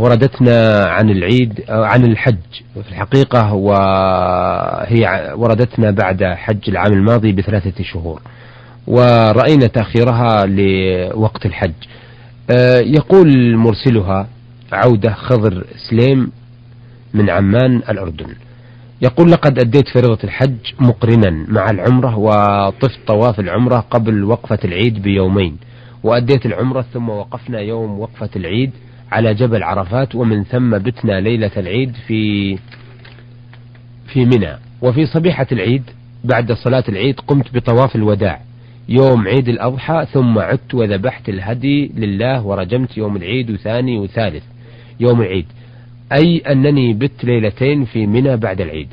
وردتنا عن العيد عن الحج. في الحقيقة وهي وردتنا بعد حج العام الماضي بثلاثة شهور. ورأينا تأخيرها لوقت الحج. آه، يقول مرسلها عودة خضر سليم من عمان الأردن. يقول لقد أديت فريضة الحج مقرنا مع العمرة وطفت طواف العمرة قبل وقفة العيد بيومين. وأديت العمرة ثم وقفنا يوم وقفة العيد على جبل عرفات ومن ثم بتنا ليلة العيد في في منى. وفي صبيحة العيد بعد صلاة العيد قمت بطواف الوداع. يوم عيد الأضحى ثم عدت وذبحت الهدي لله ورجمت يوم العيد وثاني وثالث. يوم العيد. أي أنني بت ليلتين في منى بعد العيد.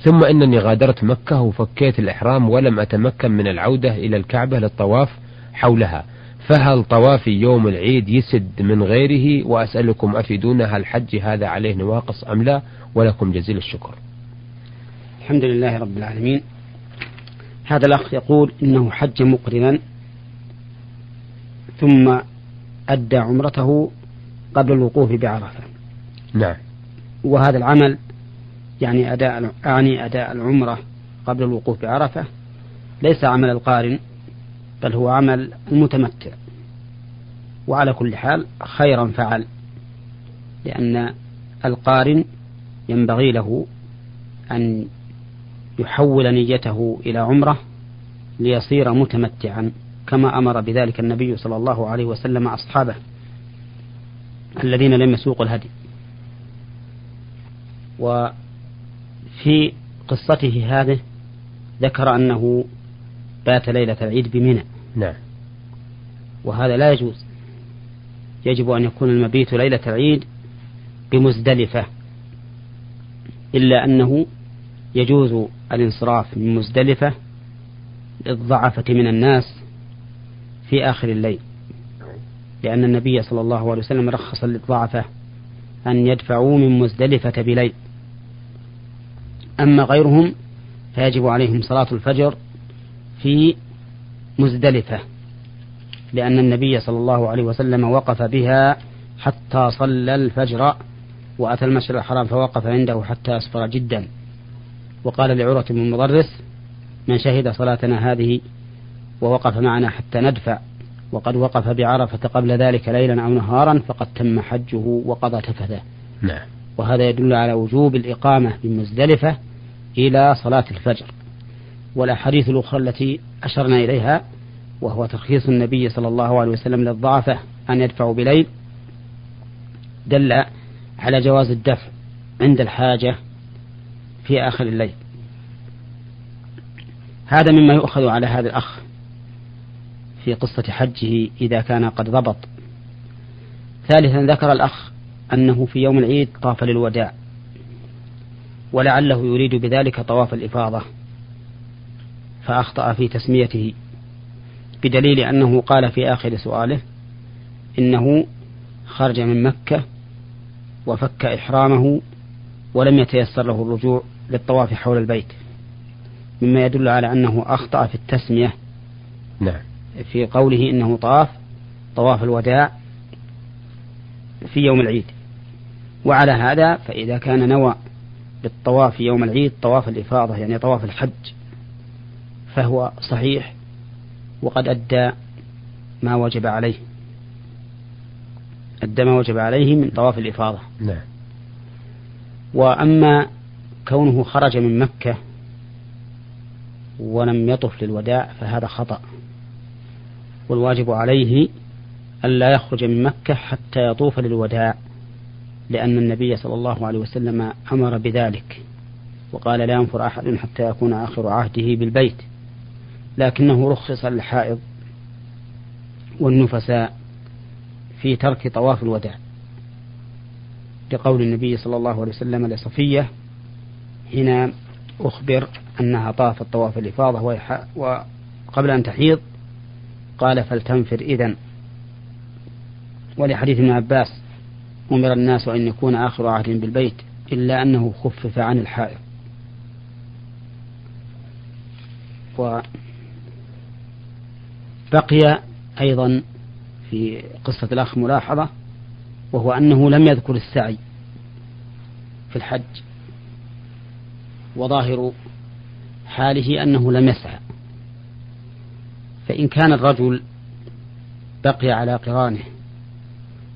ثم أنني غادرت مكة وفكيت الإحرام ولم أتمكن من العودة إلى الكعبة للطواف حولها. فهل طوافي يوم العيد يسد من غيره؟ وأسألكم أفيدونا هل الحج هذا عليه نواقص أم لا؟ ولكم جزيل الشكر. الحمد لله رب العالمين. هذا الأخ يقول إنه حج مقرنا ثم أدى عمرته قبل الوقوف بعرفة. نعم. وهذا العمل يعني أداء أعني أداء العمرة قبل الوقوف بعرفة ليس عمل القارن. بل هو عمل المتمتع وعلى كل حال خيرا فعل لأن القارن ينبغي له أن يحول نيته إلى عمرة ليصير متمتعا كما أمر بذلك النبي صلى الله عليه وسلم أصحابه الذين لم يسوقوا الهدي. وفي قصته هذه ذكر أنه بات ليلة العيد بمنى. نعم. وهذا لا يجوز. يجب أن يكون المبيت ليلة العيد بمزدلفة إلا أنه يجوز الانصراف من مزدلفة للضعفة من الناس في آخر الليل. لأن النبي صلى الله عليه وسلم رخص للضعفة أن يدفعوا من مزدلفة بليل. أما غيرهم فيجب عليهم صلاة الفجر في مزدلفة لأن النبي صلى الله عليه وسلم وقف بها حتى صلى الفجر وأتى المسجد الحرام فوقف عنده حتى أسفر جدا. وقال لعروة بن المضرس من شهد صلاتنا هذه ووقف معنا حتى ندفع وقد وقف بعرفة قبل ذلك ليلا أو نهارا فقد تم حجه وقضى تفثه. نعم. وهذا يدل على وجوب الإقامة بمزدلفة إلى صلاة الفجر. والأحاديث الأخرى التي أشرنا إليها وهو ترخيص النبي صلى الله عليه وسلم للضعفة أن يدفعوا بليل دل على جواز الدفع عند الحاجة في آخر الليل. هذا مما يؤخذ على هذا الأخ في قصة حجه إذا كان قد ضبط. ثالثا ذكر الأخ أنه في يوم العيد طاف للوداع ولعله يريد بذلك طواف الإفاضة. فأخطأ في تسميته بدليل أنه قال في آخر سؤاله إنه خرج من مكة وفك إحرامه ولم يتيسر له الرجوع للطواف حول البيت مما يدل على أنه أخطأ في التسمية. نعم. في قوله إنه طاف طواف الوداع في يوم العيد. وعلى هذا فإذا كان نوى بالطواف يوم العيد طواف الإفاضة يعني طواف الحج فهو صحيح وقد أدى ما وجب عليه. أدى ما وجب عليه من طواف الإفاضة. نعم. وأما كونه خرج من مكة ولم يطف للوداع فهذا خطأ. والواجب عليه ألا يخرج من مكة حتى يطوف للوداع لأن النبي صلى الله عليه وسلم أمر بذلك وقال لا ينفر أحد حتى يكون آخر عهده بالبيت. لكنه رخص للحائض والنفساء في ترك طواف الوداع لقول النبي صلى الله عليه وسلم لصفية حين أخبر أنها طافت طواف الإفاضة وقبل أن تحيض. قال فلتنفر إذن. ولحديث ابن عباس أمر الناس أن يكون آخر عهد بالبيت إلا أنه خفف عن الحائض. وبقي أيضا في قصة الأخ ملاحظة وهو أنه لم يذكر السعي في الحج وظاهر حاله أنه لم يسعى. فإن كان الرجل بقي على قرانه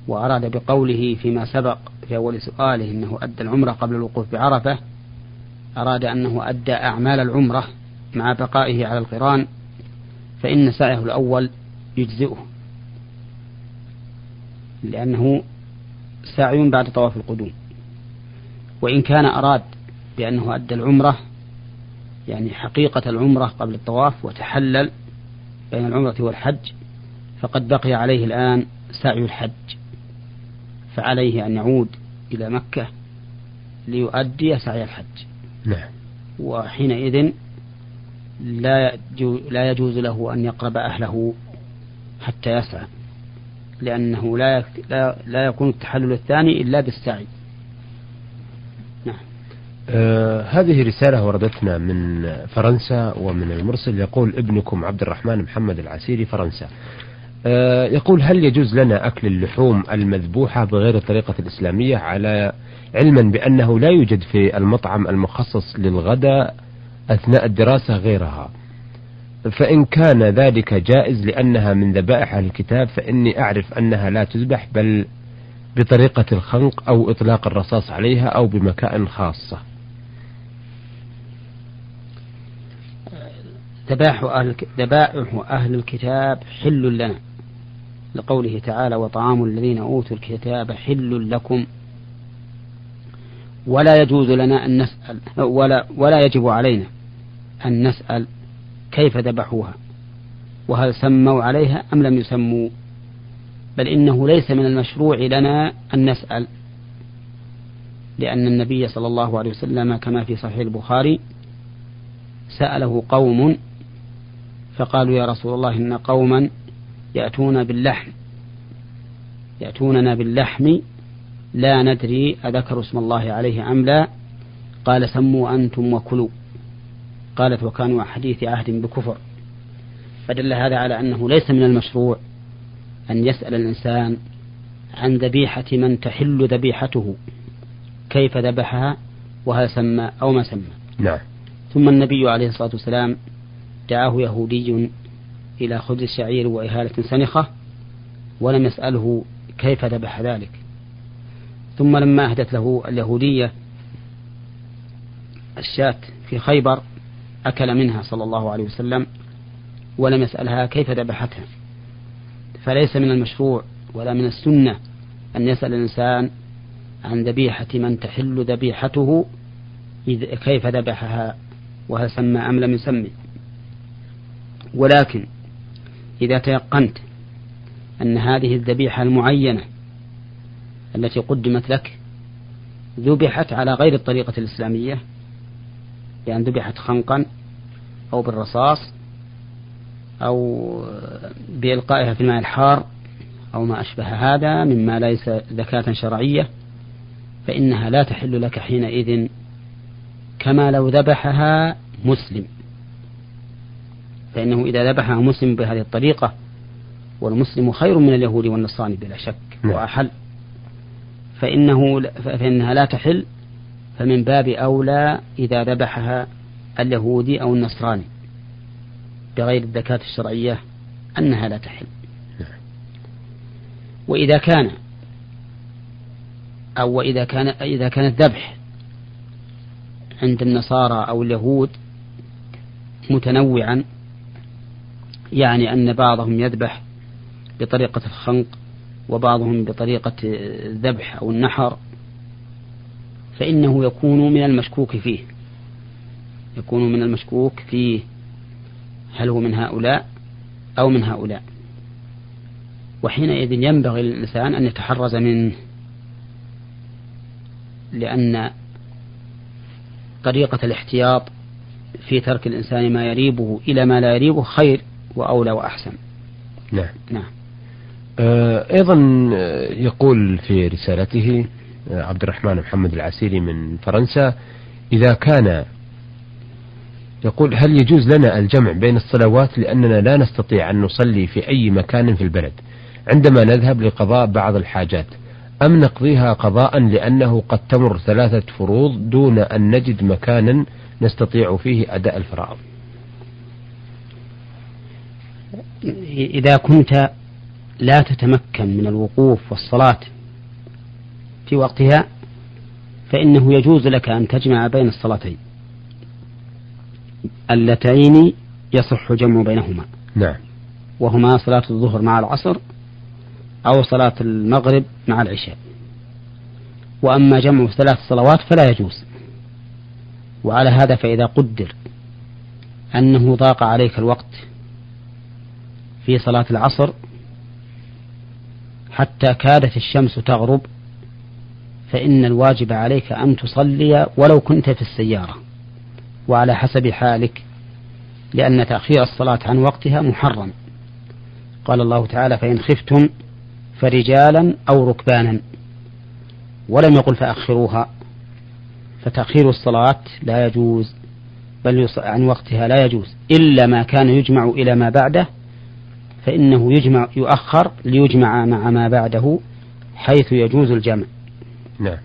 وأراد بقوله فيما سبق في أول سؤاله أنه أدى العمرة قبل الوقوف بعرفة أراد أنه أدى أعمال العمرة مع بقائه على القران فإن سعيه الأول يجزئه لأنه سعي بعد طواف القدوم. وإن كان أراد بأنه أدى العمرة يعني حقيقة العمرة قبل الطواف وتحلل بين العمرة والحج فقد بقي عليه الآن سعي الحج. فعليه أن يعود إلى مكة ليؤدي سعي الحج. نعم. وحينئذ لا لا يجوز له أن يقرب أهله حتى يسعى لأنه لا لا يكون التحلل الثاني إلا بالسعي. نعم. آه هذه رسالة وردتنا من فرنسا ومن المرسل يقول ابنكم عبد الرحمن محمد العسيري فرنسا. آه يقول هل يجوز لنا أكل اللحوم المذبوحة بغير الطريقة الإسلامية على علما بأنه لا يوجد في المطعم المخصص للغداء أثناء الدراسة غيرها. فإن كان ذلك جائز لأنها من ذبائح الكتاب فإني أعرف أنها لا تذبح بل بطريقة الخنق أو إطلاق الرصاص عليها أو بمكان خاصة. ذبائح أهل, ذبائح أهل الكتاب حل لنا. لقوله تعالى وطعام الذين أوتوا الكتاب حل لكم. ولا يجوز لنا أن نسأل ولا ولا يجب علينا أن نسأل كيف ذبحوها؟ وهل سموا عليها أم لم يسموا؟ بل إنه ليس من المشروع لنا أن نسأل لأن النبي صلى الله عليه وسلم كما في صحيح البخاري سأله قوم فقالوا يا رسول الله إن قوما يأتون باللحم يأتوننا باللحم لا ندري أذكر اسم الله عليه أم لا؟ قال سموا أنتم وكلوا. قالت وكانوا حديث عهد بكفر. فدل هذا على أنه ليس من المشروع أن يسأل الإنسان عن ذبيحة من تحل ذبيحته كيف ذبحها وهل سمى أو ما سمى. نعم. ثم النبي عليه الصلاة والسلام دعاه يهودي إلى خبز الشعير وإهالة سنخة ولم يسأله كيف ذبح ذلك. ثم لما أهدت له اليهودية الشاة في خيبر أكل منها صلى الله عليه وسلم ولم يسألها كيف ذبحتها. فليس من المشروع ولا من السنة أن يسأل الإنسان عن ذبيحة من تحل ذبيحته كيف ذبحها وهل سمى أم لم يسمي ولكن إذا تيقنت أن هذه الذبيحة المعينة التي قدمت لك ذبحت على غير الطريقة الإسلامية بأن ذبحت خنقا أو بالرصاص أو بإلقائها في الماء الحار أو ما أشبه هذا مما ليس زكاة شرعية فإنها لا تحل لك حينئذ كما لو ذبحها مسلم فإنه إذا ذبحها مسلم بهذه الطريقة والمسلم خير من اليهود والنصارى بلا شك نعم. وأحل فإنه فإنها لا تحل فمن باب أولى إذا ذبحها اليهودي أو النصراني بغير الزكاة الشرعية أنها لا تحل. وإذا كان أو وإذا كان إذا كان الذبح عند النصارى أو اليهود متنوعا يعني أن بعضهم يذبح بطريقة الخنق وبعضهم بطريقة الذبح أو النحر فإنه يكون من المشكوك فيه. يكون من المشكوك فيه. هل هو من هؤلاء أو من هؤلاء؟ وحينئذ ينبغي للإنسان أن يتحرز منه لأن طريقة الاحتياط في ترك الإنسان ما يريبه إلى ما لا يريبه خير وأولى وأحسن. نعم. نعم. آه، أيضا يقول في رسالته عبد الرحمن محمد العسيري من فرنسا إذا كان يقول هل يجوز لنا الجمع بين الصلوات لأننا لا نستطيع أن نصلي في أي مكان في البلد عندما نذهب لقضاء بعض الحاجات أم نقضيها قضاء لأنه قد تمر ثلاثة فروض دون أن نجد مكانا نستطيع فيه أداء الفرائض؟ إذا كنت لا تتمكن من الوقوف والصلاة في وقتها فإنه يجوز لك أن تجمع بين الصلاتين. اللتين يصح جمع بينهما. نعم. وهما صلاة الظهر مع العصر أو صلاة المغرب مع العشاء. وأما جمع ثلاث صلوات فلا يجوز. وعلى هذا فإذا قدر أنه ضاق عليك الوقت في صلاة العصر حتى كادت الشمس تغرب فإن الواجب عليك أن تصلي ولو كنت في السيارة. وعلى حسب حالك لأن تأخير الصلاة عن وقتها محرم. قال الله تعالى فإن خفتم فرجالا أو ركبانا ولم يقل فأخروها. فتأخير الصلاة لا يجوز بل عن وقتها لا يجوز. إلا ما كان يجمع إلى ما بعده فإنه يجمع يؤخر ليجمع مع ما بعده حيث يجوز الجمع. نعم.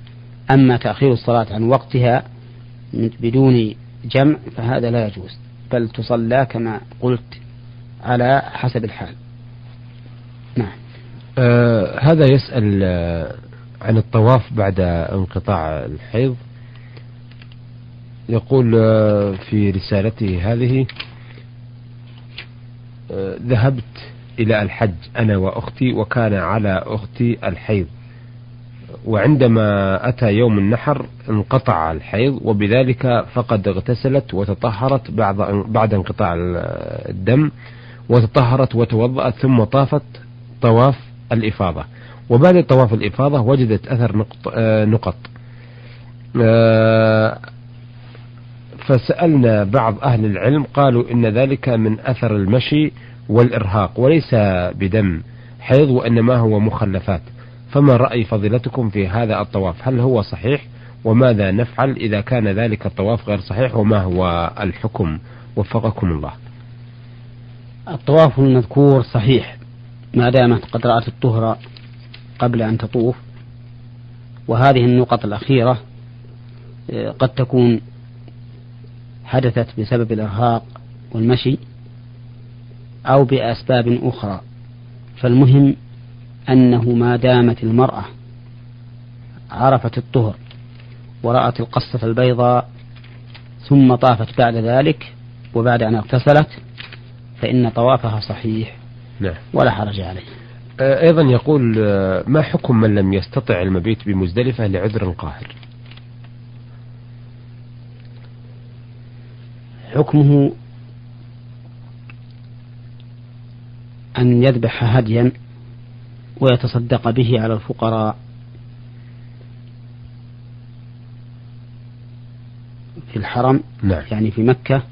أما تأخير الصلاة عن وقتها بدون جمع فهذا لا يجوز بل تصلى كما قلت على حسب الحال. نعم. آه هذا يسأل آه عن الطواف بعد انقطاع الحيض. يقول آه في رسالته هذه آه ذهبت إلى الحج أنا وأختي وكان على أختي الحيض. وعندما أتى يوم النحر انقطع الحيض وبذلك فقد اغتسلت وتطهرت بعد بعد انقطاع الدم وتطهرت وتوضأت ثم طافت طواف الإفاضة. وبعد طواف الإفاضة وجدت أثر نقط, آه نقط. آه فسألنا بعض أهل العلم قالوا إن ذلك من أثر المشي والإرهاق وليس بدم حيض وإنما هو مخلفات. فما رأي فضيلتكم في هذا الطواف؟ هل هو صحيح؟ وماذا نفعل إذا كان ذلك الطواف غير صحيح؟ وما هو الحكم؟ وفقكم الله. الطواف المذكور صحيح ما دامت قد رأت الطهر قبل أن تطوف. وهذه النقط الأخيرة آه، قد تكون حدثت بسبب الإرهاق والمشي أو بأسباب أخرى. فالمهم أنه ما دامت المرأة عرفت الطهر ورأت القصة البيضاء ثم طافت بعد ذلك وبعد أن اغتسلت فإن طوافها صحيح نعم. ولا حرج عليه. آه، أيضا يقول آه، ما حكم من لم يستطع المبيت بمزدلفة لعذر قاهر؟ حكمه أن يذبح هديا ويتصدق به على الفقراء. في الحرم نعم. يعني في مكة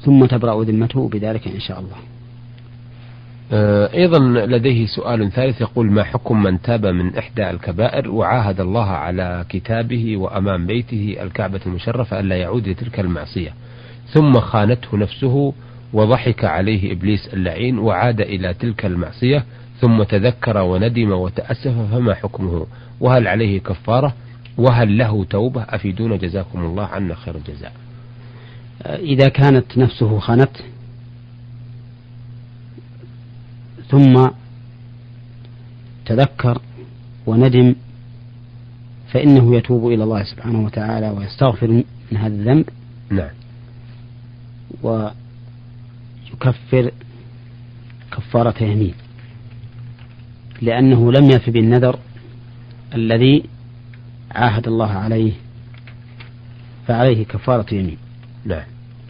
ثم تبرأ ذمته بذلك إن شاء الله. آه، أيضا لديه سؤال ثالث يقول ما حكم من تاب من إحدى الكبائر وعاهد الله على كتابه وأمام بيته الكعبة المشرفة ألا يعود لتلك المعصية؟ ثم خانته نفسه وضحك عليه إبليس اللعين وعاد إلى تلك المعصية ثم تذكر وندم وتأسف فما حكمه؟ وهل عليه كفارة؟ وهل له توبة؟ أفيدون جزاكم الله عنا خير الجزاء. إذا كانت نفسه خانت ثم تذكر وندم فإنه يتوب إلى الله سبحانه وتعالى ويستغفر من هذا الذنب. نعم. ويكفر كفارة يمين. لأنه لم يف بالنذر الذي عاهد الله عليه فعليه كفارة يمين نعم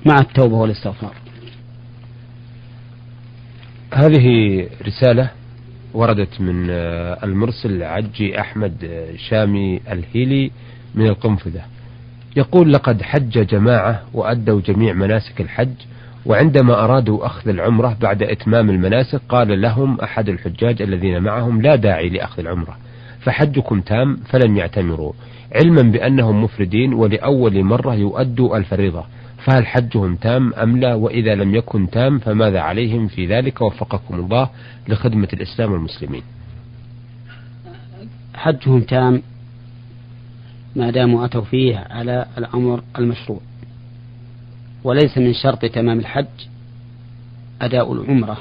مع التوبة والاستغفار. هذه رسالة وردت من آه، المرسل عجي أحمد آه، شامي الهيلي من القنفذة. يقول لقد حج جماعة وأدوا جميع مناسك الحج وعندما أرادوا أخذ العمرة بعد إتمام المناسك قال لهم أحد الحجاج الذين معهم لا داعي لأخذ العمرة فحجكم تام فلم يعتمروا. علما بأنهم مفردين ولأول مرة يؤدوا الفريضة. فهل حجهم تام أم لا؟ وإذا لم يكن تام فماذا عليهم في ذلك؟ وفقكم الله لخدمة الإسلام والمسلمين. حجهم تام ما داموا أتوا فيه على الأمر المشروع. وليس من شرط تمام الحج أداء العمرة.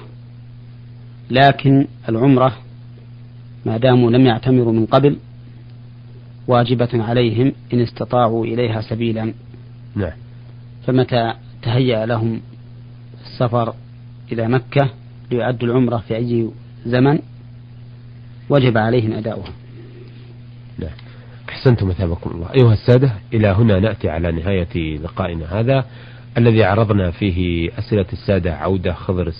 لكن العمرة ما داموا لم يعتمروا من قبل واجبة عليهم إن استطاعوا إليها سبيلا. نعم. فمتى تهيأ لهم السفر إلى مكة ليؤدوا العمرة في أي زمن وجب عليهم أداؤها. نعم. أحسنتم مثابكم الله. أيها السادة إلى هنا نأتي على نهاية لقائنا هذا. الذي عرضنا فيه أسئلة السادة عودة خضر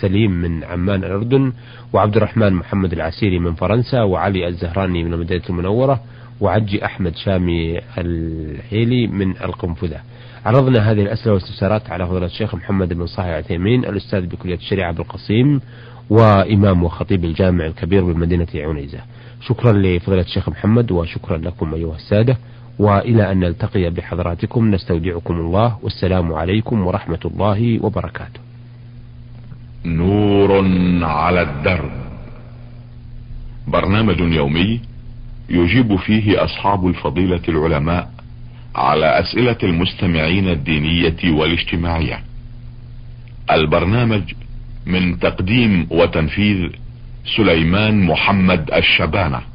سليم من عمان الأردن وعبد الرحمن محمد العسيري من فرنسا وعلي الزهراني من المدينة المنورة وعجي أحمد شامي الحيلي من القنفذة. عرضنا هذه الأسئلة والاستفسارات على فضيلة الشيخ محمد بن صالح العثيمين الأستاذ بكلية الشريعة بالقصيم وإمام وخطيب الجامع الكبير بمدينة عنيزة. شكرا لفضيلة الشيخ محمد وشكرا لكم أيها السادة. وإلى أن نلتقي بحضراتكم نستودعكم الله والسلام عليكم ورحمة الله وبركاته. نور على الدرب. برنامج يومي يجيب فيه أصحاب الفضيلة العلماء على أسئلة المستمعين الدينية والاجتماعية. البرنامج من تقديم وتنفيذ سليمان محمد الشبانة.